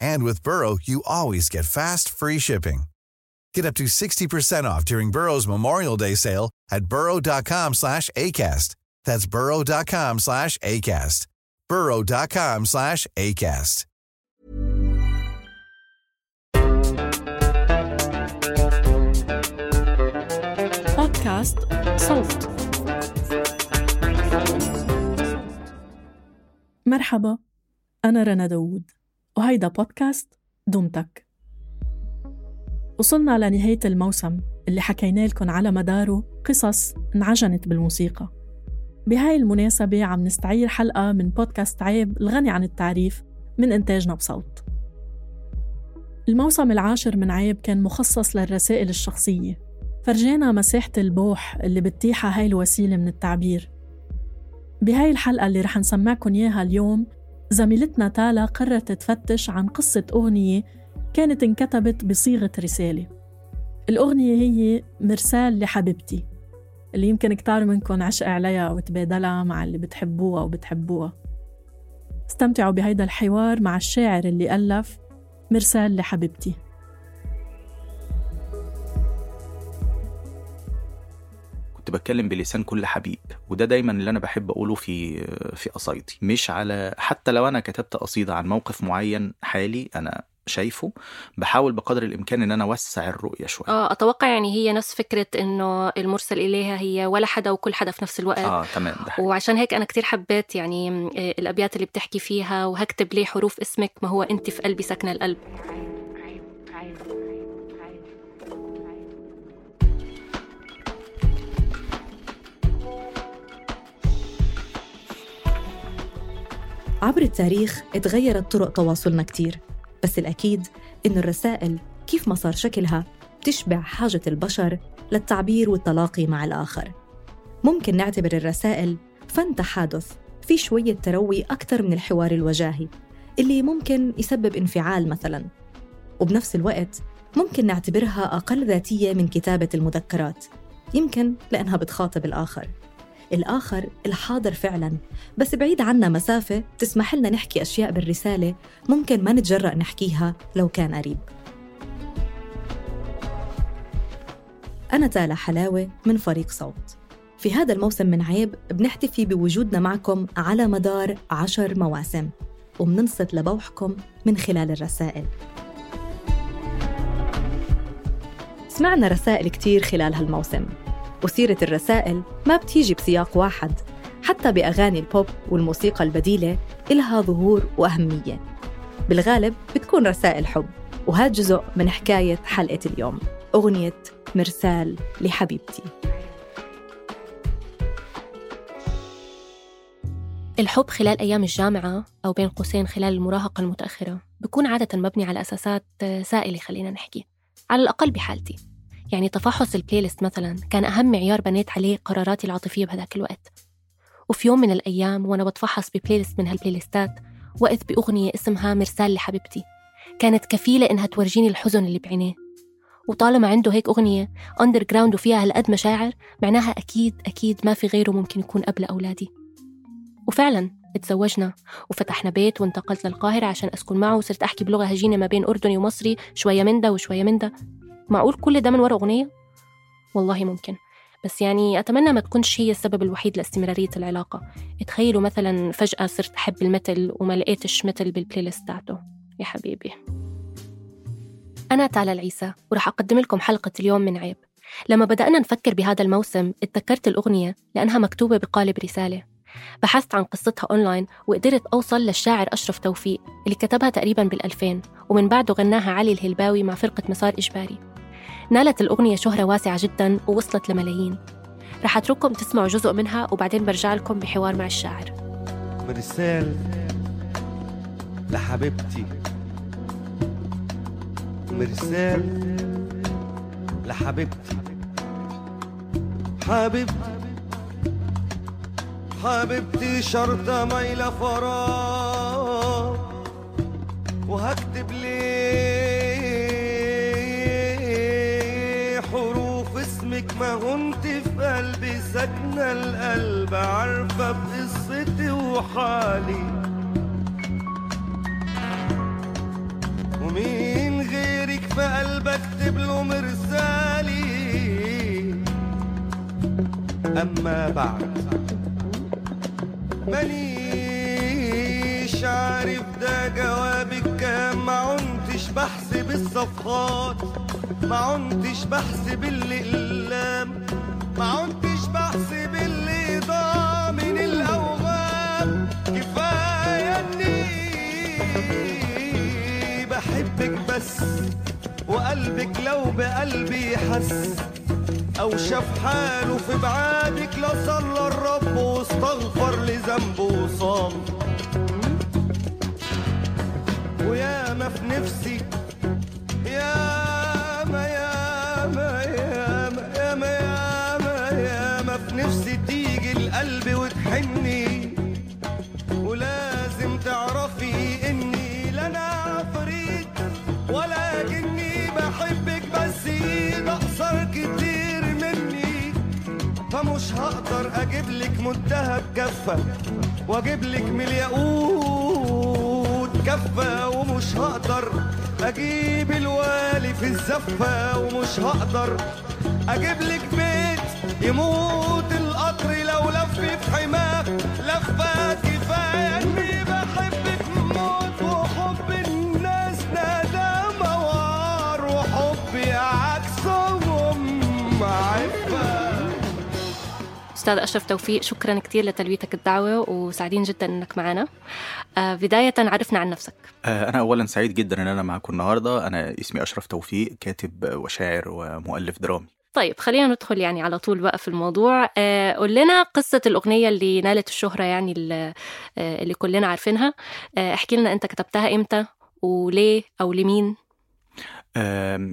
And with Burrow, you always get fast, free shipping. Get up to 60% off during Burrow's Memorial Day sale at burrow.com slash ACAST. That's burrow.com slash ACAST. burrow.com slash ACAST. بودكاست صوت مرحبا أنا رنا داوود وهيدا بودكاست دمتك. وصلنا لنهاية الموسم اللي حكينا لكم على مداره قصص انعجنت بالموسيقى. بهاي المناسبة عم نستعير حلقة من بودكاست عيب الغني عن التعريف من إنتاجنا بصوت. الموسم العاشر من عيب كان مخصص للرسائل الشخصية. فرجينا مساحة البوح اللي بتتيحها هاي الوسيلة من التعبير. بهاي الحلقة اللي رح نسمعكم إياها اليوم زميلتنا تالا قررت تفتش عن قصة أغنية كانت انكتبت بصيغة رسالة. الأغنية هي مرسال لحبيبتي اللي يمكن كتار منكم عشق عليها وتبادلها مع اللي بتحبوها وبتحبوها. استمتعوا بهيدا الحوار مع الشاعر اللي ألف مرسال لحبيبتي. بتكلم بلسان كل حبيب وده دايما اللي أنا بحب أقوله في في قصايدي. مش على حتى لو أنا كتبت قصيدة عن موقف معين حالي أنا شايفه بحاول بقدر الإمكان إن أنا أوسع الرؤية شوية. آه أتوقع يعني هي نفس فكرة إنه المرسل إليها هي ولا حدا وكل حدا في نفس الوقت. آه تمام ده. وعشان هيك أنا كتير حبيت يعني آه، الأبيات اللي بتحكي فيها وهكتب ليه حروف اسمك ما هو أنت في قلبي سكن القلب. عبر التاريخ اتغيرت طرق تواصلنا كتير بس الأكيد إنه الرسائل كيف ما صار شكلها بتشبع حاجة البشر للتعبير والتلاقي مع الآخر. ممكن نعتبر الرسائل فن تحادث في شوية تروي أكثر من الحوار الوجاهي اللي ممكن يسبب انفعال مثلاً. وبنفس الوقت ممكن نعتبرها أقل ذاتية من كتابة المذكرات يمكن لأنها بتخاطب الآخر. الآخر الحاضر فعلا. بس بعيد عنا مسافة تسمح لنا نحكي أشياء بالرسالة ممكن ما نتجرأ نحكيها لو كان قريب. أنا تالا حلاوة من فريق صوت. في هذا الموسم من عيب بنحتفي بوجودنا معكم على مدار عشر مواسم. وبننصت لبوحكم من خلال الرسائل. سمعنا رسائل كتير خلال هالموسم. وسيرة الرسائل ما بتيجي بسياق واحد حتى بأغاني البوب والموسيقى البديلة إلها ظهور وأهمية. بالغالب بتكون رسائل حب وهذا جزء من حكاية حلقة اليوم. أغنية مرسال لحبيبتي. الحب خلال أيام الجامعة أو بين قوسين خلال المراهقة المتأخرة بكون عادة مبني على أساسات سائلة خلينا نحكي على الأقل بحالتي. يعني تفحص ال playlist مثلا كان أهم معيار بنيت عليه قراراتي العاطفية بهذاك الوقت. وفي يوم من الأيام وأنا بتفحص ب playlist من هال playlist ات وقعت بأغنية اسمها مرسال لحبيبتي. كانت كفيلة إنها تورجيني الحزن اللي بعينيه. وطالما عنده هيك أغنية underground وفيها هالقد مشاعر معناها أكيد أكيد ما في غيره ممكن يكون أبو أولادي. وفعلا اتزوجنا وفتحنا بيت وانتقلت للقاهرة عشان أسكن معه وصرت أحكي بلغة هجينة ما بين أردني ومصري شوية من ده وشوية من ده. معقول كل ده من ورا أغنية؟ والله ممكن. بس يعني أتمنى ما تكونش هي السبب الوحيد لاستمرارية العلاقة. تخيلوا مثلا فجأة صرت أحب المثل وما لقيتش مثل بالبلاي ليست تاعته يا حبيبي. أنا تالا العيسى ورح أقدم لكم حلقة اليوم من عيب. لما بدأنا نفكر بهذا الموسم اتذكرت الأغنية لأنها مكتوبة بقالب رسالة. بحثت عن قصتها أونلاين وقدرت أوصل للشاعر أشرف توفيق اللي كتبها تقريبا بال2000 ومن بعده غناها علي الهلباوي مع فرقة مسار إجباري. نالت الأغنية شهرة واسعة جدا ووصلت لملايين. رح أترككم تسمعوا جزء منها وبعدين برجع لكم بحوار مع الشاعر. مرسال لحبيبتي. مرسال لحبيبتي. حبيبتي حبيبتي شرطة مايلة فراغ. وهكتب ليه اسمك ما هنت في قلبي ساكنة القلب عارفة بقصتي وحالي. ومين غيرك في قلب اكتب له مرسالي؟ أما بعد مانيش عارف ده جوابك كام ما عنتش بحسب الصفحات ما عنتش بحسب الاقلام ما عنتش بحسب اللي ضاع من الاوهام كفاية إني بحبك بس وقلبك لو بقلبي حس أو شاف حاله في بعادك لصلى الرب واستغفر لذنبه وصام. ويا ما في نفسي فمش هقدر أجيب لك منتهى الكفة وأجيب لك الياقوت كفة ومش هقدر أجيب الوالي في الزفة ومش هقدر أجيب لك بيت يموت القطر لو لف في حماه لفه أستاذ أشرف توفيق شكرا كثير لتلبيتك الدعوة وسعيدين جدا أنك معنا. آه، بداية عرفنا عن نفسك. آه، أنا أولا سعيد جدا إن أنا معكم النهاردة. أنا اسمي أشرف توفيق كاتب وشاعر ومؤلف درامي. طيب خلينا ندخل يعني على طول بقى في الموضوع. آه، قول لنا قصة الأغنية اللي نالت الشهرة يعني اللي, كلنا عارفينها. احكي لنا أنت كتبتها إمتى وليه أو لمين؟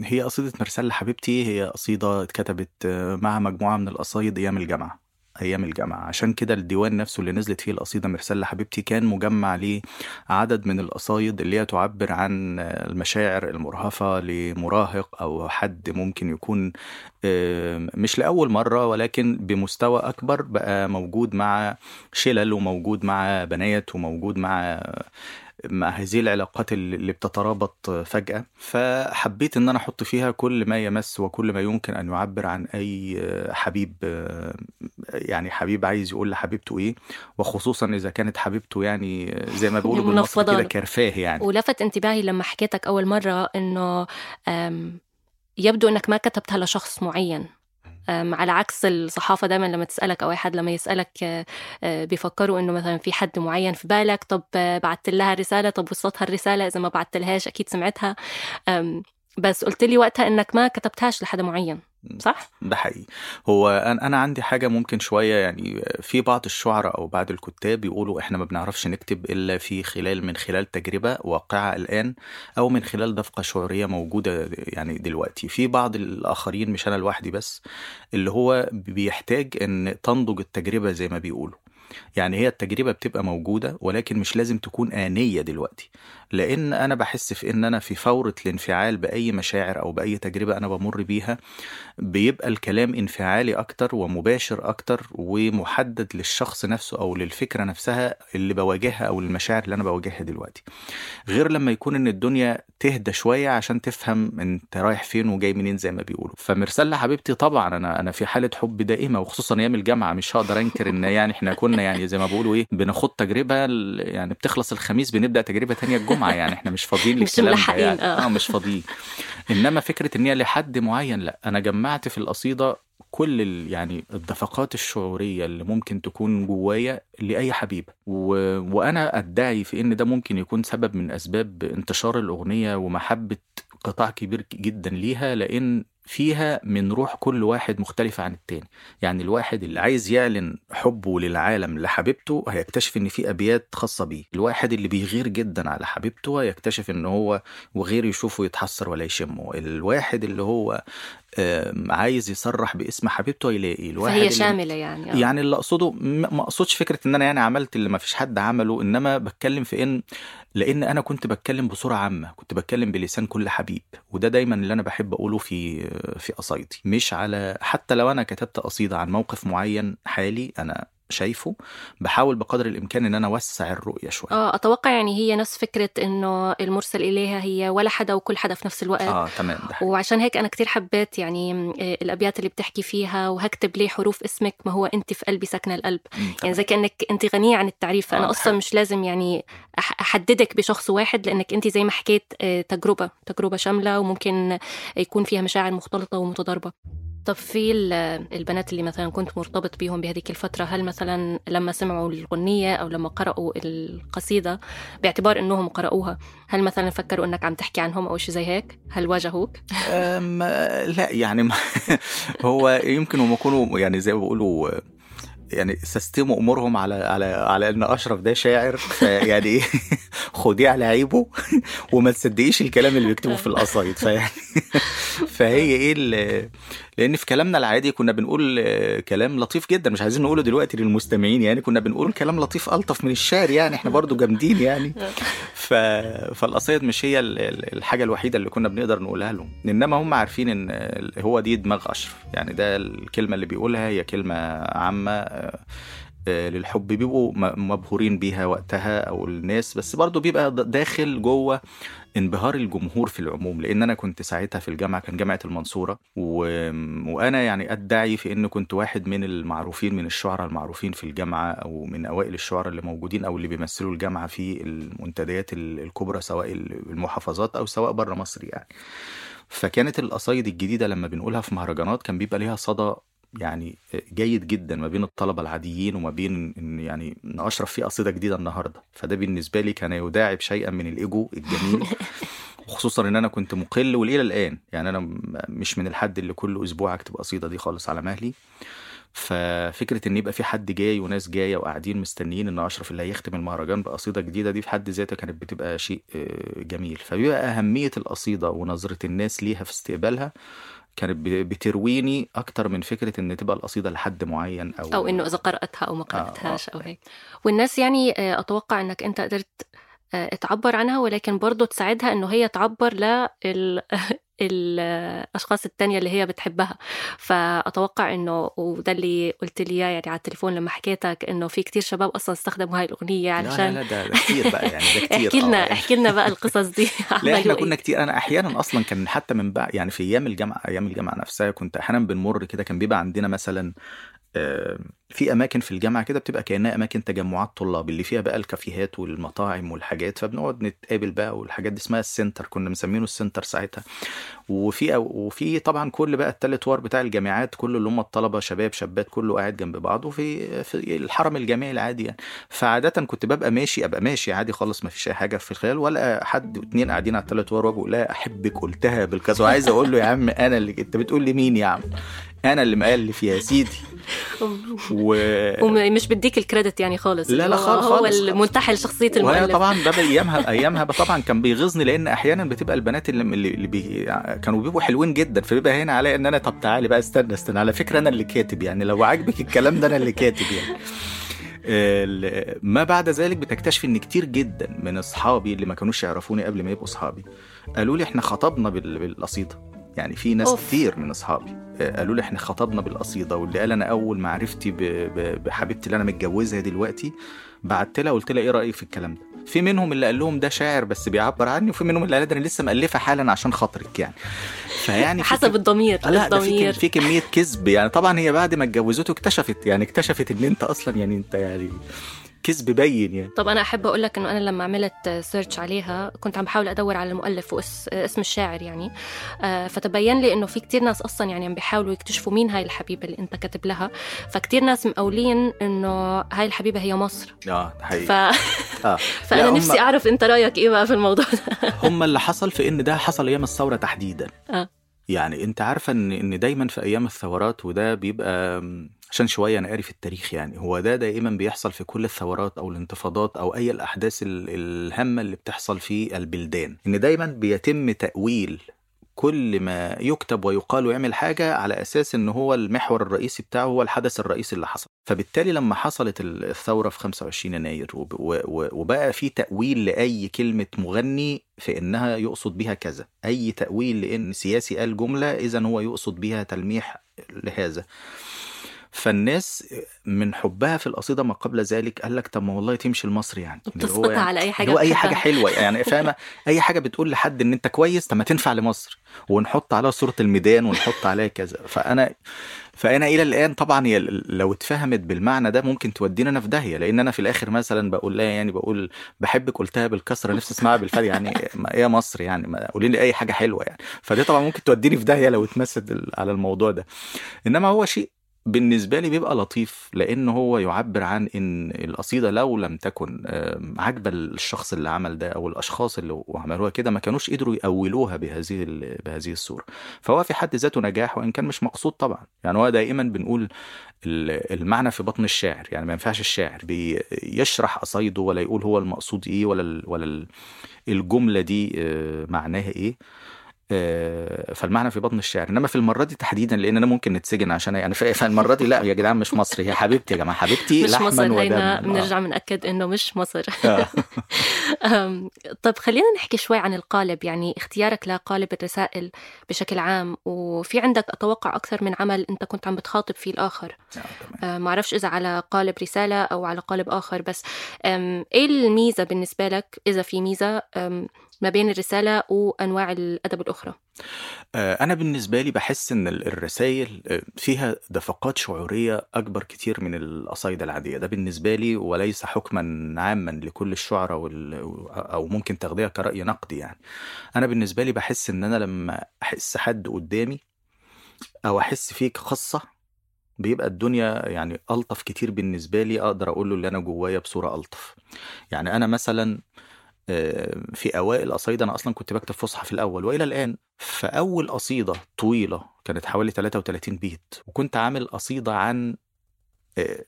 هي قصيدة مرسال لحبيبتي. هي قصيدة اتكتبت مع مجموعة من القصايد أيام الجامعة. أيام الجامعة. عشان كده الديوان نفسه اللي نزلت فيه القصيدة مرسال لحبيبتي كان مجمع ليه عدد من القصايد اللي هي تعبر عن المشاعر المرهفة لمراهق أو حد ممكن يكون مش لأول مرة ولكن بمستوى أكبر بقى موجود مع شلل وموجود مع بنات وموجود مع مع هذه العلاقات اللي بتترابط فجأة. فحبيت إن أنا أحط فيها كل ما يمس وكل ما يمكن أن يعبر عن أي حبيب يعني حبيب عايز يقول لحبيبته إيه. وخصوصا إذا كانت حبيبته يعني زي ما بيقولوا بالمصري كده. كرفاه يعني. ولفت انتباهي لما حكيتك أول مرة إنه آم، يبدو إنك ما كتبتها لشخص معين. على عكس الصحافة دايما لما تسألك أو أي حد لما يسألك آه، آه، بيفكروا إنه مثلا في حد معين في بالك طب آه، بعت لها رسالة طب وصلتها الرسالة إذا ما بعت لهاش أكيد سمعتها. بس قلت لي وقتها إنك ما كتبتهاش لحدا معين. صح؟ ده حقيقي. هو أنا عندي حاجة ممكن شوية يعني في بعض الشعراء أو بعض الكتاب بيقولوا إحنا ما بنعرفش نكتب إلا في خلال من خلال تجربة واقعة الآن أو من خلال دفقه شعورية موجودة يعني دلوقتي. في بعض الآخرين مش أنا لوحدي بس اللي هو بيحتاج إن تنضج التجربة زي ما بيقولوا. يعني هي التجربة بتبقى موجودة ولكن مش لازم تكون آنية دلوقتي. لأن أنا بحس في إن أنا في فورة الانفعال بأي مشاعر أو بأي تجربة أنا بمر بيها بيبقى الكلام انفعالي أكتر ومباشر أكتر ومحدد للشخص نفسه أو للفكرة نفسها اللي بواجهها أو المشاعر اللي أنا بواجهها دلوقتي. غير لما يكون إن الدنيا تهدى شوية عشان تفهم أنت رايح فين وجاي منين زي ما بيقولوا. فمرسال لحبيبتي طبعا أنا أنا في حالة حب دائمة وخصوصا أيام الجامعة مش هقدر أنكر إن يعني إحنا كنا يعني زي ما بيقولوا إيه بناخد تجربة يعني بتخلص الخميس بنبدأ تجربة تانية الجمعة يعني إحنا مش فاضيين للكلام ده يعني. آه. آه مش فاضيين. إنما فكرة إن هي لحد معين لأ أنا جمعت في القصيدة كل يعني الدفقات الشعورية اللي ممكن تكون جوايا لأي حبيبه و... وأنا أدعي في إن ده ممكن يكون سبب من أسباب انتشار الأغنية ومحبة قطاع كبير جدا ليها لأن فيها من روح كل واحد مختلفة عن التاني. يعني الواحد اللي عايز يعلن حبه للعالم لحبيبته هيكتشف إن في أبيات خاصة بيه. الواحد اللي بيغير جدا على حبيبته هيكتشف إن هو وغير يشوفه يتحسر ولا يشمه. الواحد اللي هو عايز يصرح باسم حبيبته هيلاقي الواحد فهي شاملة يعني آه. يعني اللي أقصده ما أقصدش فكرة إن أنا يعني عملت اللي ما فيش حد عمله إنما بتكلم في ان لأن أنا كنت بتكلم بصورة عامة كنت بتكلم بلسان كل حبيب وده دايما اللي أنا بحب أقوله في في قصايدي مش على حتى لو أنا كتبت قصيدة عن موقف معين حالي أنا شايفه بحاول بقدر الإمكان إن أنا أوسع الرؤية شوية آه أتوقع يعني هي نفس فكرة إنه المرسل إليها هي ولا حدا وكل حدا في نفس الوقت آه تمام ده. وعشان هيك أنا كتير حبيت يعني الأبيات اللي بتحكي فيها وهكتب ليه حروف اسمك ما هو أنت في قلبي ساكنة القلب مم، يعني. زي كأنك أنت غنية عن التعريف فأنا آه، أصلا. مش لازم يعني أحددك بشخص واحد لأنك أنت زي ما حكيت آه، تجربة تجربة شاملة وممكن يكون فيها مشاعر مختلطة ومتضاربة طب في ال- البنات اللي مثلا كنت مرتبط بيهم بهذيك الفترة هل مثلا لما سمعوا الغنية أو لما قرأوا القصيدة باعتبار أنهم قرأوها هل مثلا فكروا أنك عم تحكي عنهم أو شيء زي هيك هل واجهوك؟ لا يعني هو يمكن هم يكونوا يعني زي ما بيقولوا يعني سستموا أمورهم على على على إن أشرف ده شاعر فيعني إيه خديه على عيبه وما تصدقيش الكلام اللي بيكتبه في القصايد. فيعني فهي إيه ال- لأن في كلامنا العادي كنا بنقول كلام لطيف جدا مش عايزين نقوله دلوقتي للمستمعين يعني كنا بنقول كلام لطيف ألطف من الشعر يعني إحنا برضو جامدين يعني. ف... فالقصايد مش هي ال- ال- الحاجة الوحيدة اللي كنا بنقدر نقولها لهم. إنما هم عارفين إن هو دي دماغ أشرف. يعني ده الكلمة اللي بيقولها هي كلمة عامة آه، آه، للحب. بيبقوا مبهورين بيها وقتها أو الناس. بس برضو بيبقى داخل جوه انبهار الجمهور في العموم لأن أنا كنت ساعتها في الجامعة كان جامعة المنصورة و... وأنا يعني أدعي في إن كنت واحد من المعروفين من الشعراء المعروفين في الجامعة أو من أوائل الشعراء اللي موجودين أو اللي بيمثلوا الجامعة في المنتديات ال- الكبرى سواء المحافظات أو سواء بره مصر يعني. فكانت القصايد الجديدة لما بنقولها في مهرجانات كان بيبقى ليها صدى يعني جيد جدا ما بين الطلبة العاديين وما بين ان يعني إن أشرف في قصيدة جديدة النهارده. فده بالنسبة لي كان يداعب شيئا من الإيجو الجميل. وخصوصا إن أنا كنت مقل والى الآن. يعني أنا مش من الحد اللي كل أسبوع اكتب قصيدة دي خالص على مهلي. ففكرة إن يبقى في حد جاي وناس جاية وقاعدين مستنيين إن أشرف اللي هيختم المهرجان بقصيدة جديدة دي في حد ذاتها كانت بتبقى شيء آه، جميل. فبيبقى أهمية القصيدة ونظرة الناس ليها في استقبالها كانت بترويني أكتر من فكرة إن تبقى القصيدة لحد معين أو أو إنه إذا قرأتها أو ما قرأتهاش أو هيك. والناس يعني آه، أتوقع أنك أنت قدرت آه، تعبر عنها ولكن برضه تساعدها إنه هي تعبر لل الأشخاص التانية اللي هي بتحبها فأتوقع إنه وده اللي قلت لي يعني على التليفون لما حكيتك إنه في كتير شباب أصلا استخدموا هاي الأغنية لا لا علشان لا ده, كتير بقى يعني ده كتير احكي لنا آه. احكي لنا بقى القصص دي لا إحنا عملوا كنا إيه؟ كتير أنا أحيانا أصلا كان حتى من بعد يعني في أيام الجامعة أيام الجامعة نفسها كنت أحيانا بنمر كده كان بيبقى عندنا مثلا آه، في أماكن في الجامعة كده بتبقى كأنها أماكن تجمعات طلاب اللي فيها بقى الكافيهات والمطاعم والحاجات فبنقعد نتقابل بقى والحاجات دي اسمها السنتر كنا مسمينه السنتر ساعتها. وفي وفي طبعا كل بقى التالت وار بتاع الجامعات كله اللي هم الطلبة شباب شابات كله قاعد جنب بعضه في في الحرم الجامعي العادي يعني. فعادة كنت ببقى ماشي أبقى ماشي عادي خالص ما فيش أي حاجة في الخيال ولا حد اتنين قاعدين على التالت وار وابقى لا أحبك قلتها بالكذا. وعايز أقول له يا عم أنا اللي أنت بتقول لي مين يا عم؟ أنا اللي مؤلف يا سيدي. و... ومش بديك الكريدت يعني خالص. لا لا خالص هو خالص. المنتحل شخصية وهي المؤلف. طبعا ده بايامها أيامها طبعا كان بيغيظني لأن أحيانا بتبقى البنات اللي, اللي بي كانوا بيبقوا حلوين جدا فبيبقى هنا عليا إن أنا طب تعالي بقى استنى استنى. على فكرة أنا اللي كاتب يعني لو عاجبك الكلام ده أنا اللي كاتب يعني. ما بعد ذلك بتكتشف إن كتير جدا من أصحابي اللي ما كانوش يعرفوني قبل ما يبقوا أصحابي قالوا لي إحنا خطبنا بال- بالقصيدة. يعني في ناس أوف. كتير من أصحابي. قالوا لي إحنا خطبنا بالقصيدة واللي قال أنا أول معرفتي بحبيبتي اللي أنا متجوزها دلوقتي بعت لها قلت لها إيه رأيك في الكلام ده؟ في منهم اللي قال لهم ده شاعر بس بيعبر عني وفي منهم اللي قال ده أنا لسه مألفة حالا عشان خاطرك يعني. فيعني في حسب الضمير لا الضمير. في كمية كذب يعني. طبعا هي بعد ما اتجوزته اكتشفت يعني اكتشفت إن أنت أصلا يعني أنت يعني كذب بين يعني. طب أنا أحب أقول لك إنه أنا لما عملت سيرش عليها كنت عم بحاول أدور على المؤلف واسم الشاعر يعني. آه، فتبين لي إنه في كتير ناس أصلا يعني عم بيحاولوا يكتشفوا مين هاي الحبيبة اللي أنت كاتب لها. فكتير ناس مقولين إنه هاي الحبيبة هي مصر. آه حقيقي. ف... آه. فأنا هم- نفسي أعرف أنت رأيك إيه بقى في الموضوع ده. هم اللي حصل في إن ده حصل أيام الثورة تحديدا. آه. يعني أنت عارفة إن إن دايما في أيام الثورات وده بيبقى عشان شوية أنا قاري في التاريخ يعني. هو ده دائما بيحصل في كل الثورات أو الانتفاضات أو أي الأحداث ال- الهامة اللي بتحصل في البلدان. إن دايما بيتم تأويل كل ما يكتب ويقال ويعمل حاجة على أساس إن هو المحور الرئيسي بتاعه هو الحدث الرئيسي اللي حصل. فبالتالي لما حصلت ال- الثورة في 25 يناير وبقى في تأويل لأي كلمة مغني في إنها يقصد بيها كذا. أي تأويل لأن سياسي قال جملة إذا هو يقصد بيها تلميح لهذا. فالناس من حبها في القصيدة ما قبل ذلك قال لك طب ما والله تمشي المصري يعني. بتسقطها يعني على أي حاجة هو أي حاجة. حلوة يعني فاهمة؟ أي حاجة بتقول لحد إن أنت كويس طب ما تنفع لمصر ونحط عليها صورة الميدان ونحط عليها كذا. فأنا فأنا إلى الآن طبعا لو اتفهمت بالمعنى ده ممكن تودينا أنا في داهية لأن أنا في الآخر مثلا بقول لها يعني بقول بحبك قلتها بالكسرة نفسي أسمعها بالفعل يعني ما إيه يا مصر يعني ما قولي لي أي حاجة حلوة يعني. فدي طبعا ممكن توديني في داهية لو اتمست على الموضوع ده. إنما هو شيء بالنسبة لي بيبقى لطيف لأن هو يعبر عن إن القصيدة لو لم تكن عاجبة الشخص اللي عمل ده أو الأشخاص اللي عملوها كده ما كانوش قدروا يأولوها بهذه بهذه الصورة. فهو في حد ذاته نجاح وإن كان مش مقصود طبعا. يعني هو دائما بنقول ال- المعنى في بطن الشاعر. يعني ما ينفعش الشاعر بيشرح قصايده ولا يقول هو المقصود إيه ولا ولا ال- الجملة دي آه، معناها إيه. فالمعنى في بطن الشعر. إنما في المرة دي تحديدا لأن أنا ممكن نتسجن عشان يعني ف- فالمرة دي لا يا جدعان مش مصري هي حبيبتي يا جماعة حبيبتي مش لحما مصر هينا ودما. بنرجع بنأكد إنه مش مصر آه. طب خلينا نحكي شوي عن القالب. يعني اختيارك لقالب الرسائل بشكل عام وفي عندك أتوقع أكثر من عمل أنت كنت عم بتخاطب فيه الآخر. ما أعرفش إذا على قالب رسالة أو على قالب آخر بس إيه الميزة بالنسبة لك؟ إذا في ميزة ما بين الرسالة وأنواع الأدب الأخرى. آه، أنا بالنسبة لي بحس إن ال- الرسائل آه، فيها دفقات شعورية أكبر كتير من القصايد العادية. ده بالنسبة لي وليس حكما عاما لكل الشعراء. أو ممكن تاخديها كرأي نقدي يعني. أنا بالنسبة لي بحس إن أنا لما أحس حد قدامي أو أحس فيك قصة بيبقى الدنيا يعني ألطف كتير بالنسبة لي أقدر أقول له اللي أنا جوايا بصورة ألطف. يعني أنا مثلا في أوائل قصايد. أنا أصلا كنت بكتب فصحى في الأول وإلى الآن فاول قصيدة طويلة كانت حوالي 33 بيت وكنت عامل قصيدة عن آه،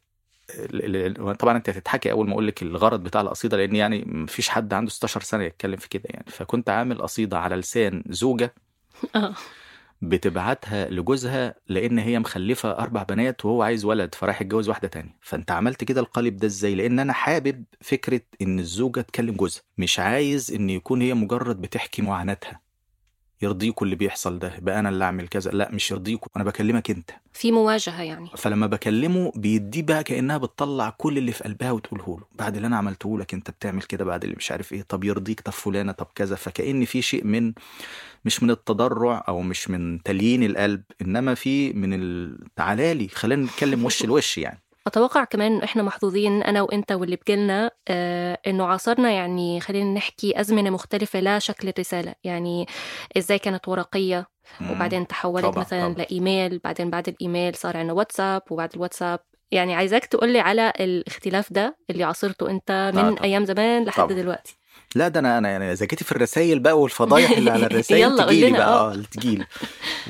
طبعا أنت هتضحكي أول ما أقول لك الغرض بتاع القصيدة لأن يعني مفيش حد عنده 16 سنة يتكلم في كده يعني. فكنت عامل قصيدة على لسان زوجة آه. بتبعتها لجوزها لأن هي مخلفة أربع بنات وهو عايز ولد فرايح يتجوز واحدة تانية. فأنت عملت كده القالب ده إزاي؟ لأن أنا حابب فكرة إن الزوجة تكلم جوزها مش عايز إن يكون هي مجرد بتحكي معاناتها. يرضيكوا اللي بيحصل ده بقى أنا اللي أعمل كذا. لا مش يرضيكوا أنا بكلمك أنت. في مواجهة يعني. فلما بكلمه بيديه بقى كأنها بتطلع كل اللي في قلبها وتقوله له. بعد اللي أنا عملته لك أنت بتعمل كده بعد اللي مش عارف إيه طب يرضيك طب فلانة طب كذا. فكأن في شيء من مش من التضرع أو مش من تليين القلب إنما في من ال... تعالى لي خلينا نتكلم وش لوش يعني. أتوقع كمان إنه إحنا محظوظين أنا وإنت واللي بجيلنا آه إنه عاصرنا يعني خلينا نحكي أزمنة مختلفة لا شكل الرسالة يعني إزاي كانت ورقية وبعدين تحولت طبعاً، مثلا طبعاً. لإيميل بعدين بعد الإيميل صار عندنا واتساب وبعد الواتساب يعني عايزاك تقولي على الاختلاف ده اللي عاصرته أنت من طبعاً. أيام زمان لحد طبعاً. دلوقتي لا ده أنا أنا يعني اذا جيتي في الرسائل بقى والفضايح اللي على قول تجيلي بقى. آه. آه تجيلي.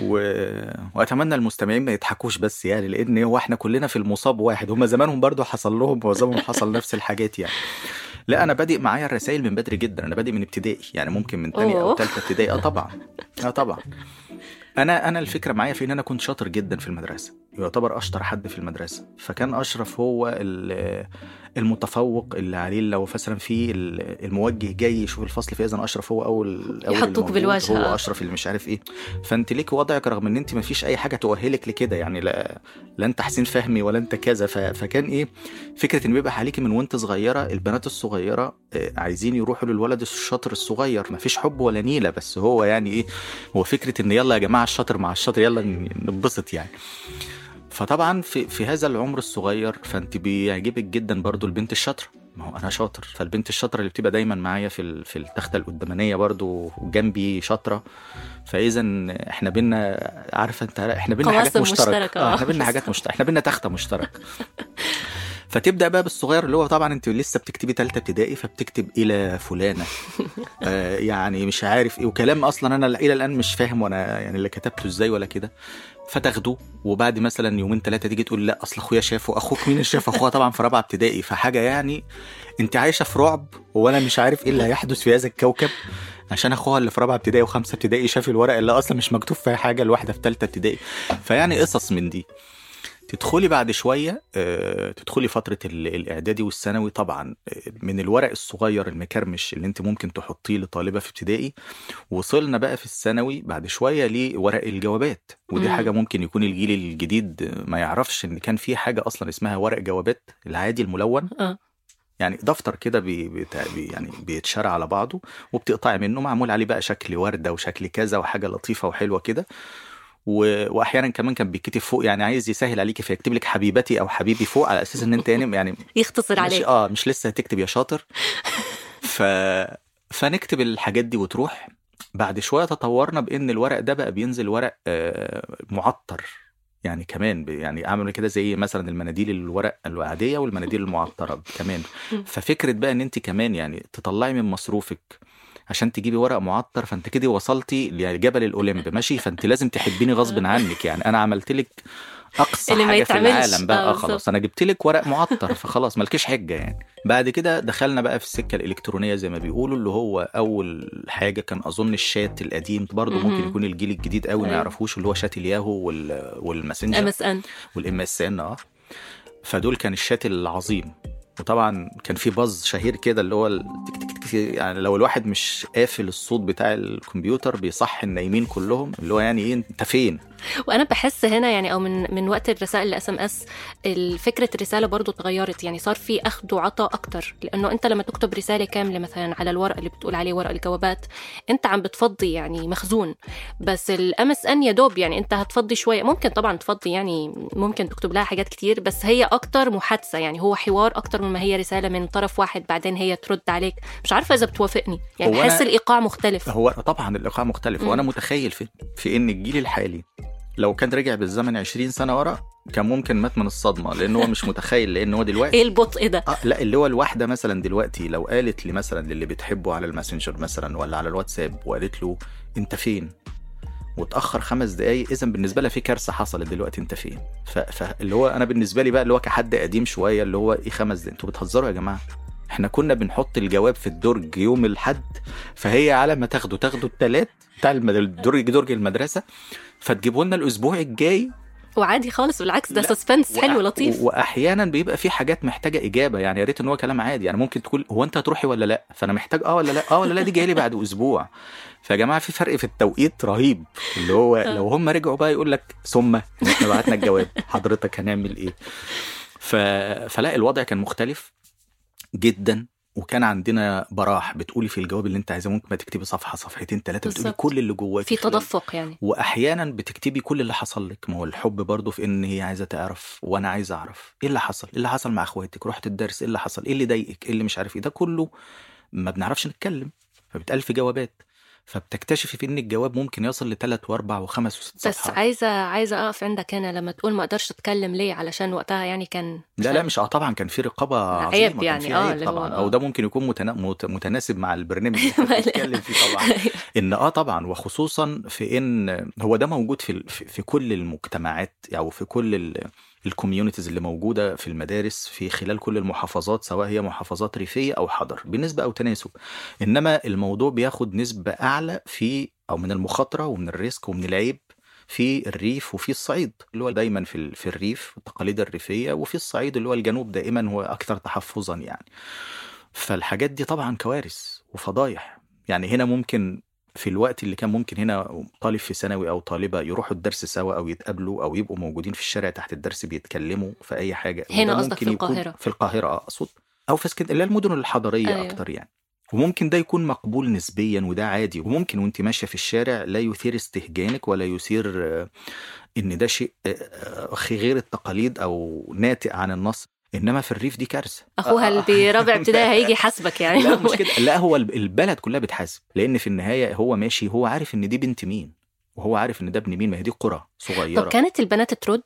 و... وأتمنى المستمعين ما يضحكوش بس يعني لأن هو إحنا كلنا في المصاب واحد هم زمانهم برضو حصل لهم معظمهم حصل نفس الحاجات يعني. لا أنا بادئ معايا الرسائل من بدري جدا أنا بادئ من ابتدائي يعني ممكن من تانية أو. تالتة ابتدائي. آه طبعا. آه طبعا. أنا أنا الفكرة معايا في إن أنا كنت شاطر جدا في المدرسة. يعتبر أشطر حد في المدرسة. فكان أشرف هو ال- المتفوق اللي عليه لو مثلا في ال- الموجه جاي يشوف الفصل فاذا أشرف هو اول أول يحطوك بالواجهة. هو أشرف اللي مش عارف إيه. فأنت ليك وضعك رغم إن أنت ما فيش أي حاجة تؤهلك لكده يعني لا لا أنت حسين فهمي ولا أنت كذا. فكان إيه؟ فكرة إن بيبقى عليكي من وأنت صغيرة البنات الصغيرة آه، عايزين يروحوا للولد الشاطر الصغير. ما فيش حب ولا نيلة بس هو يعني إيه؟ هو فكرة إن يلا يا جماعة الشاطر مع الشاطر يلا ن- ننبسط يعني. فطبعا في في هذا العمر الصغير فأنت بيعجبك جدا برضو البنت الشاطرة. ما هو أنا شاطر. فالبنت الشاطرة اللي بتبقى دايما معايا في في التخته القدامانية برضو وجنبي شاطرة. فاذا إحنا بينا عارفه أنت إحنا بينا حاجات مشتركة. مشتركة، آه آه. إحنا بينا حاجات مشتركة. إحنا بينا تخته مشتركة. فتبدأ بقى بالصغير اللي هو طبعا أنت لسه بتكتبي ثالثه ابتدائي فبتكتب إلى فلانة. آه يعني مش عارف إيه. وكلام أصلا أنا إلى الآن مش فاهم وأنا يعني اللي كتبته إزاي ولا كده. فتاخده وبعد مثلا يومين ثلاثة تيجي تقول لا أصل أخويا شافه أخوك مين اللي شاف أخوها طبعا في رابعة ابتدائي فحاجة يعني أنت عايشة في رعب وأنا مش عارف إيه اللي هيحدث في هذا الكوكب عشان أخوها اللي في رابعة ابتدائي وخمسه ابتدائي شاف الورق اللي أصلا مش مكتوب فيها حاجة الواحدة في ثالثه ابتدائي. فيعني قصص من دي. تدخلي بعد شوية آه، تدخلي فترة ال- الإعدادي والثانوي طبعا آه، من الورق الصغير المكرمش اللي انت ممكن تحطيه لطالبة في ابتدائي وصلنا بقى في الثانوي بعد شوية لورق الجوابات. ودي مم. حاجة ممكن يكون الجيل الجديد ما يعرفش إن كان في حاجة أصلا اسمها ورق جوابات العادي الملون. آه. يعني دفتر كده بي بي يعني بيتشرى على بعضه وبتقطعي منه معمول عليه بقى شكل وردة وشكل كذا وحاجة لطيفة وحلوة كده. و... وأحيانا كمان كان بيتكتب فوق يعني عايز يسهل عليكي فيكتب لك حبيبتي أو حبيبي فوق على أساس إن أنت يعني يعني يختصر مش عليك. آه مش لسه هتكتب يا شاطر. ف فنكتب الحاجات دي وتروح. بعد شوية تطورنا بإن الورق ده بقى بينزل ورق آه معطر. يعني كمان يعني اعمل كده زي مثلا المناديل الورق العادية والمناديل المعطرة كمان. ففكرة بقى إن أنت كمان يعني تطلعي من مصروفك عشان تجيبي ورق معطر فانت كده وصلتي لجبل الاوليمب ماشي؟ فانت لازم تحبيني غصب عنك يعني. أنا عملت لك أقصى اللي حاجة في. العالم بقى. آه، آه. خلاص. أنا جبت لك ورق معطر فخلاص مالكيش حجة يعني. بعد كده دخلنا بقى في السكة الإلكترونية زي ما بيقولوا اللي هو أول حاجة كان أظن الشات القديم برضه. ممكن يكون الجيل الجديد قوي ما أيوة. يعرفوش اللي هو شات الياهو وال... M والماسنجر. SN وال MSN آه. فدول كان الشات العظيم. وطبعا كان في buzz شهير كده اللي هو ال- تك تك يعني لو الواحد مش قافل الصوت بتاع الكمبيوتر بيصحي النايمين كلهم اللي هو يعني إيه أنت فين؟ وأنا بحس هنا يعني أو من من وقت الرسائل ال SMS فكرة الرسالة برضو اتغيرت. يعني صار في أخذ وعطاء أكتر لأنه أنت لما تكتب رسالة كاملة مثلا على الورق اللي بتقول عليه ورق الجوابات أنت عم بتفضي يعني مخزون. بس ال MSN يا دوب يعني أنت هتفضي شوية. ممكن طبعا تفضي يعني ممكن تكتب لها حاجات كتير بس هي أكتر محادثة. يعني هو حوار أكتر مما هي رسالة من طرف واحد بعدين هي ترد عليك. مش عارفة إذا بتوافقني. يعني بحس الإيقاع مختلف. هو طبعا الإيقاع مختلف. وأنا متخيل في في إن الجيل الحالي لو كان رجع بالزمن 20 سنة ورا كان ممكن مات من الصدمة لأن هو مش متخيل لأن هو دلوقتي إيه البطء ده؟ آه لا اللي هو الواحدة مثلا دلوقتي لو قالت لي مثلا للي بتحبه على الماسنجر مثلا ولا على الواتساب وقالت له أنت فين؟ وتأخر خمس دقايق اذا بالنسبة لها في كارثة حصلت دلوقتي أنت فين. فاللي هو أنا بالنسبة لي بقى اللي هو كحد قديم شوية اللي هو إيه خمس دقايق؟ أنتوا بتهزروا يا جماعة. إحنا كنا بنحط الجواب في الدرج يوم الحد فهي على ما تاخده تاخده التلات بتاع الدرج درج المدرسة فتجيبوا لنا الأسبوع الجاي. وعادي خالص بالعكس ده سسبنس حلو لطيف. وأحيانا بيبقى في حاجات محتاجة إجابة يعني يا ريت إن هو كلام عادي. يعني ممكن تقول هو أنت هتروحي ولا لأ؟ فأنا محتاج آه ولا لأ؟ آه ولا لأ؟ دي جاية لي بعد أسبوع. فيا جماعة في فرق في التوقيت رهيب. اللي هو لو هم رجعوا بقى يقول لك ثم إحنا بعتنا الجواب حضرتك هنعمل إيه؟ ف... فلا الوضع كان مختلف جدا وكان عندنا براح. بتقولي في الجواب اللي انت عايزاه ممكن ما تكتبي صفحة صفحتين ثلاثة بتقولي. كل اللي جواكي في تدفق يعني. واحيانا بتكتبي كل اللي حصل لك. ما هو الحب برضه في إن هي عايزة تعرف وأنا عايز أعرف. إيه اللي حصل؟ إيه اللي حصل مع أخواتك؟ رحت الدرس إيه اللي حصل؟ إيه اللي ضايقك؟ إيه اللي مش عارف إيه؟ ده كله ما بنعرفش نتكلم. فبتقال في جوابات. فبتكتشفي في إن الجواب ممكن يصل لثلاث وأربع وخمس وست بس صفحات عايزه عايزة أقف عندك هنا لما تقول ما أقدرش أتكلم ليه؟ علشان وقتها يعني كان لا لا مش آه طبعا كان في رقابة عيب عظيمة كان يعني، آه، عيب اللي هو طبعا. آه. أو ده ممكن يكون متنا... مت- متناسب مع البرنامج اللي بنتكلم فيه طبعا. إن آه طبعا. وخصوصا في إن هو ده موجود في ال- في كل المجتمعات أو في كل ال communities اللي موجودة في المدارس في خلال كل المحافظات سواء هي محافظات ريفية أو حضر بنسبه أو تناسب. إنما الموضوع بياخد نسبة أعلى في أو من المخاطرة ومن ال risk ومن العيب في الريف وفي الصعيد اللي هو دايما في في الريف التقاليد الريفية وفي الصعيد اللي هو الجنوب دائما هو أكثر تحفظا يعني. فالحاجات دي طبعا كوارث وفضايح. يعني هنا ممكن في الوقت اللي كان ممكن هنا طالب في ثانوي أو طالبة يروحوا الدرس سوا أو يتقابلوا أو يبقوا موجودين في الشارع تحت الدرس بيتكلموا في أي حاجة هنا قصدك في يكون القاهرة. في القاهرة آه، أقصد أو في اسكندريه اللي هي المدن الحضرية. أيوه. أكتر يعني وممكن ده يكون مقبول نسبيا وده عادي وممكن وأنت ماشية في الشارع لا يثير استهجانك ولا يثير آه، إن ده شيء آه، غير التقاليد أو ناتئ عن النص إنما في الريف دي كارثة. أخوها اللي برابع ابتدائي هيجي يحاسبك يعني. لا مش كده. لا هو الب- البلد كلها بتحاسب لأن في النهاية هو ماشي هو عارف إن دي بنت مين وهو عارف إن ده ابن مين ما هي دي قرى صغيرة. طب كانت البنات ترد؟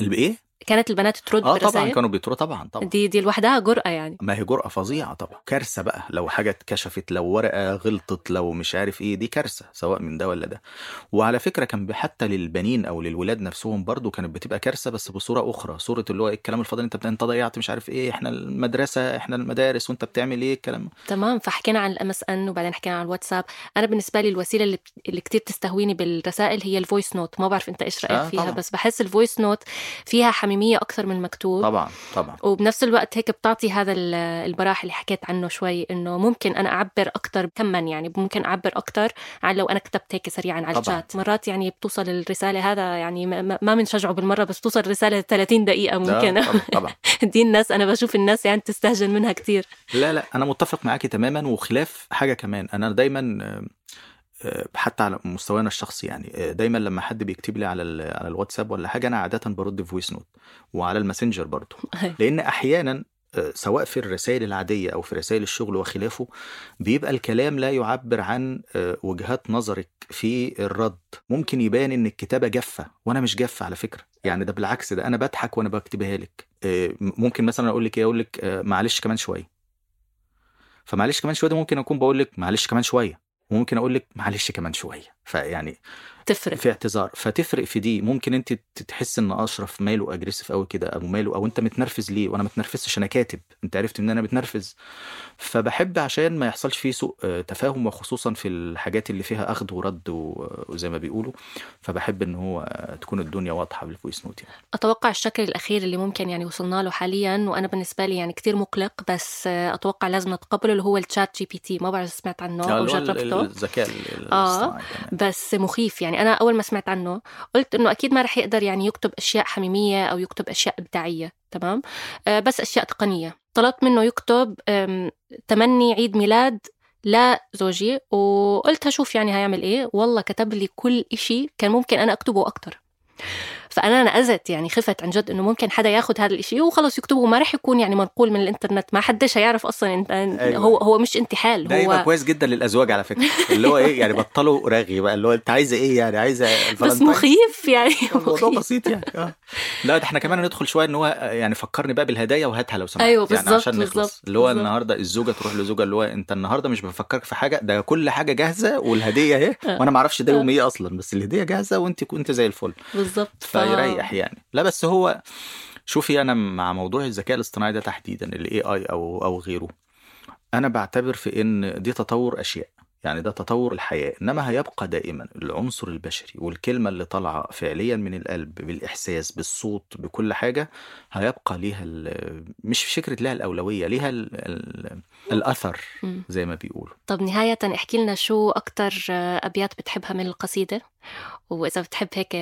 بايه كانت البنات ترد آه طبعا؟ كانوا بيطروا طبعا طبعا. دي دي لوحدها جرأة يعني. ما هي جرأة فظيعة طبعا. كارثة بقى لو حاجة اتكشفت لو ورقة غلطت لو مش عارف إيه دي كارثة سواء من ده ولا ده. وعلى فكرة كان حتى للبنين أو للولاد نفسهم برضو كانت بتبقى كارثة بس بصورة أخرى صورة اللي هو إيه الكلام الفاضي أنت أنت ضيعت مش عارف إيه إحنا المدرسة إحنا المدارس وأنت بتعمل إيه الكلام. تمام فحكينا عن ال MSN وبعدين حكينا عن الواتساب. أنا بالنسبة لي الوسيلة اللي, اللي كتير تستهويني بالرسائل هي ال voice note ما بعرف أنت إيش رأيك آه، فيها طبعاً. بس بحس ال voice note فيها حميميه أكثر من مكتوب. طبعا طبعا. وبنفس الوقت هيك بتعطي هذا ال- البراح اللي حكيت عنه شوي إنه ممكن أنا أعبر أكثر كما يعني ممكن أعبر أكثر عن لو أنا كتبت هيك سريعا على. الشات. مرات يعني بتوصل الرسالة هذا يعني ما- بنشجعه بالمرة بس بتوصل رسالة 30 دقيقة ممكن. طبعا. دي الناس أنا بشوف الناس يعني تستهجن منها كتير. لا لا أنا متفق معاكي تماما وخلاف حاجة كمان. أنا دايما حتى على مستوانا الشخصي يعني. آه، دايما لما حد بيكتب لي على على الواتساب ولا حاجة أنا عادة برد voice note وعلى الماسنجر برضو لأن أحيانا آه، سواء في الرسائل العادية أو في رسائل الشغل وخلافه بيبقى الكلام لا يعبر عن آه، وجهات نظرك في الرد. ممكن يبان إن الكتابة جافة وأنا مش جافة على فكرة. يعني ده بالعكس ده أنا بضحك وأنا بكتبها لك. آه، ممكن مثلا أقول لك إيه أقول لك آه، معلش كمان شوية. فمعلش كمان شوية ده ممكن أكون بقول لك معلش كمان شوية. وممكن أقول لك معلش كمان شوية. فيعني تفرق. في اعتذار. فتفرق في دي. ممكن انت تحس ان اشرف ماله اجريسيف قوي كده أو ماله أو انت متنرفز ليه؟ وأنا متنرفزش أنا كاتب. انت عرفت إن أنا متنرفز. فبحب عشان ما يحصلش فيه سوء آه، تفاهم وخصوصا في الحاجات اللي فيها أخذ ورد وزي ما بيقولوا. فبحب إن هو آه، تكون الدنيا واضحة بال voice note يعني. أتوقع الشكل الأخير اللي ممكن يعني وصلنا له حاليا وأنا بالنسبة لي يعني كتير مقلق بس آه، أتوقع لازم نتقبله اللي هو ال ChatGPT ما بعرف سمعت عنه أو هو ال- جربته الذكاء آه. كمان. بس مخيف. يعني أنا أول ما سمعت عنه قلت إنه أكيد ما رح يقدر يعني يكتب أشياء حميمية أو يكتب أشياء إبداعية تمام؟ آه بس أشياء تقنية. طلبت منه يكتب تمني عيد ميلاد لا زوجي وقلت هشوف يعني هيعمل إيه. والله كتب لي كل إشي كان ممكن أنا أكتبه أكتر. فأنا نأزت يعني خفت عن جد إنه ممكن حدا ياخذ هذا الإشي وخلص يكتبه وما رح يكون يعني منقول من الإنترنت ما حدش هيعرف أصلا انت أيوة. هو هو مش انتحال ده هو كويس جدا للأزواج على فكرة اللي هو إيه يعني بطلوا رغي بقى اللي هو أنت عايزه إيه يعني عايزه بس؟ مخيف يعني الموضوع. بسيط يعني آه لا ده إحنا كمان هندخل شوية إن هو يعني فكرني بقى بالهدايا وهاتها لو سمحت يعني بالظبط، عشان نخلص اللي هو. النهارده الزوجة تروح لزوجها اللي هو أنت النهارده مش بفكرك في حاجة ده كل حاجة جاهزة والهدية أهي آه. وأنا ما أعرفش ده آه. يوم إيه أصلا بس الهدية جاهزة وأنت كنت زي الفل بالظبط ف- فيريح يعني. لا بس هو شوفي أنا مع موضوع الذكاء الاصطناعي ده تحديدا الاي اي أو أو غيره. أنا بعتبر في إن دي تطور أشياء. يعني ده تطور الحياة إنما هيبقى دائما العنصر البشري والكلمة اللي طالعة فعليا من القلب بالإحساس بالصوت بكل حاجة هيبقى ليها مش فكرة لها الأولوية ليها ال ال الأثر. زي ما بيقولوا. طب نهاية احكي لنا شو أكتر أبيات بتحبها من القصيدة؟ وإذا بتحب هيك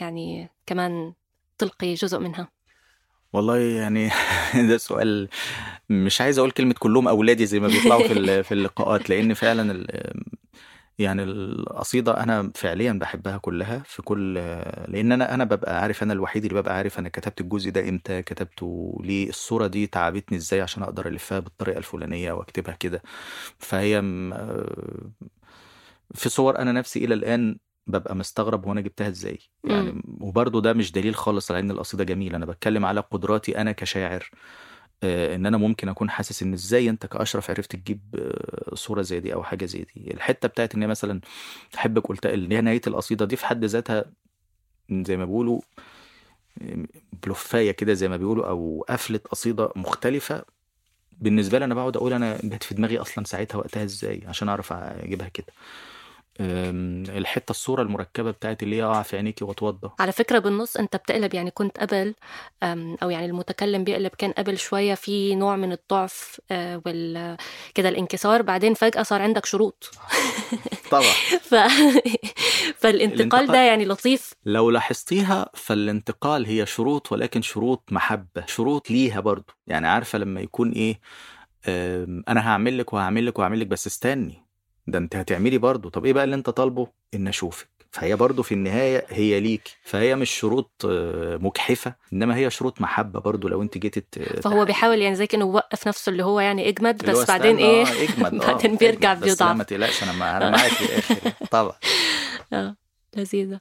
يعني كمان تلقي جزء منها. والله يعني ده سؤال مش عايز أقول كلمة كلهم أولادي زي ما بيطلعوا في في اللقاءات لأن فعلا ال- يعني القصيدة أنا فعليا بحبها كلها في كل لأن أنا أنا ببقى عارف أنا الوحيد اللي ببقى عارف أنا كتبت الجزء ده إمتى كتبته ليه الصورة دي تعبتني إزاي عشان أقدر ألفها بالطريقة الفلانية وأكتبها كده. فهي م- في صور أنا نفسي إلى الآن ببقى مستغرب وأنا جبتها إزاي. يعني وبرضه ده مش دليل خالص على إن القصيدة جميلة أنا بتكلم على قدراتي أنا كشاعر آه، إن أنا ممكن أكون حاسس إن إزاي أنت كأشرف عرفت تجيب آه، صورة زي دي أو حاجة زي دي. الحتة بتاعت إن مثلا أحبك قلت اللي هي نهاية القصيدة دي في حد ذاتها زي ما بيقولوا بلوفاية كده زي ما بيقولوا أو قفلة قصيدة مختلفة. بالنسبة لي أنا بقعد أقول أنا جت في دماغي أصلا ساعتها وقتها إزاي عشان أعرف أجيبها كده. الحتة الصورة المركبة بتاعت اللي هي أقع في عينيكي وأتوضى. على فكرة بالنص أنت بتقلب يعني كنت قبل أو يعني المتكلم بيقلب كان قبل شوية في نوع من الضعف آه، وال كده الانكسار بعدين فجأة صار عندك شروط. طبعا. ف... فالانتقال الانتقال- ده يعني لطيف. لو لاحظتيها فالانتقال هي شروط ولكن شروط محبة شروط ليها برضو. يعني عارفة لما يكون إيه أنا هعمل لك وهعمل لك وهعمل لك بس استني. ده انت هتعملي برضو طب إيه بقى اللي انت طالبه؟ ان اشوفك. فهي برضو في النهاية هي ليك فهي مش شروط آه، مجحفة انما هي شروط محبة برضو لو انت جيتي ت- فهو بيحاول يعني زي كانه يوقف نفسه اللي هو يعني اجمد بس بعدين إيه؟ آه، اجمد آه، بعدين بيرجع اجمد. بس ما بيضعف. تقلقش أنا مع- أنا معاك في الآخر طبعا. آه لذيذة.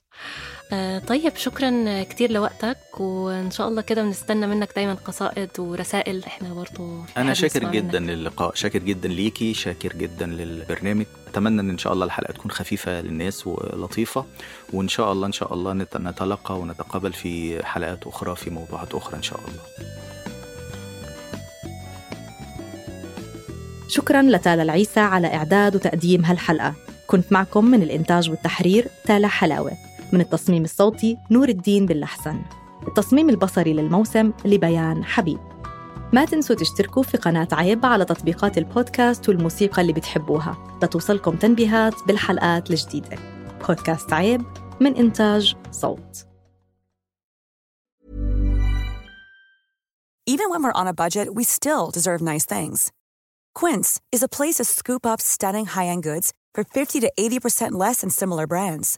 آه طيب شكرا كتير لوقتك وإن شاء الله كده بنستنى منك دايما قصائد ورسائل. إحنا برضو أنا شاكر جدا منك. للقاء شاكر جدا ليكي شاكر جدا للبرنامج. أتمنى إن إن شاء الله الحلقة تكون خفيفة للناس ولطيفة وإن شاء الله إن شاء الله نت- نتلقى ونتقابل في حلقات أخرى في موضوعات أخرى إن شاء الله. شكرا لتالا العيسى على إعداد وتقديم هالحلقة. كنت معكم من الإنتاج والتحرير تالا حلاوة. من التصميم الصوتي نور الدين باللحسن التصميم البصري للموسم لبيان حبيب. ما تنسوا تشتركوا في قناة عيب على تطبيقات البودكاست والموسيقى اللي بتحبوها. لتوصلكم تنبيهات بالحلقات الجديدة. بودكاست عيب من إنتاج صوت. Even when we're on a budget, we still deserve nice things. Quince is a place to scoop up stunning high-end goods for 50 to 80% less than similar brands.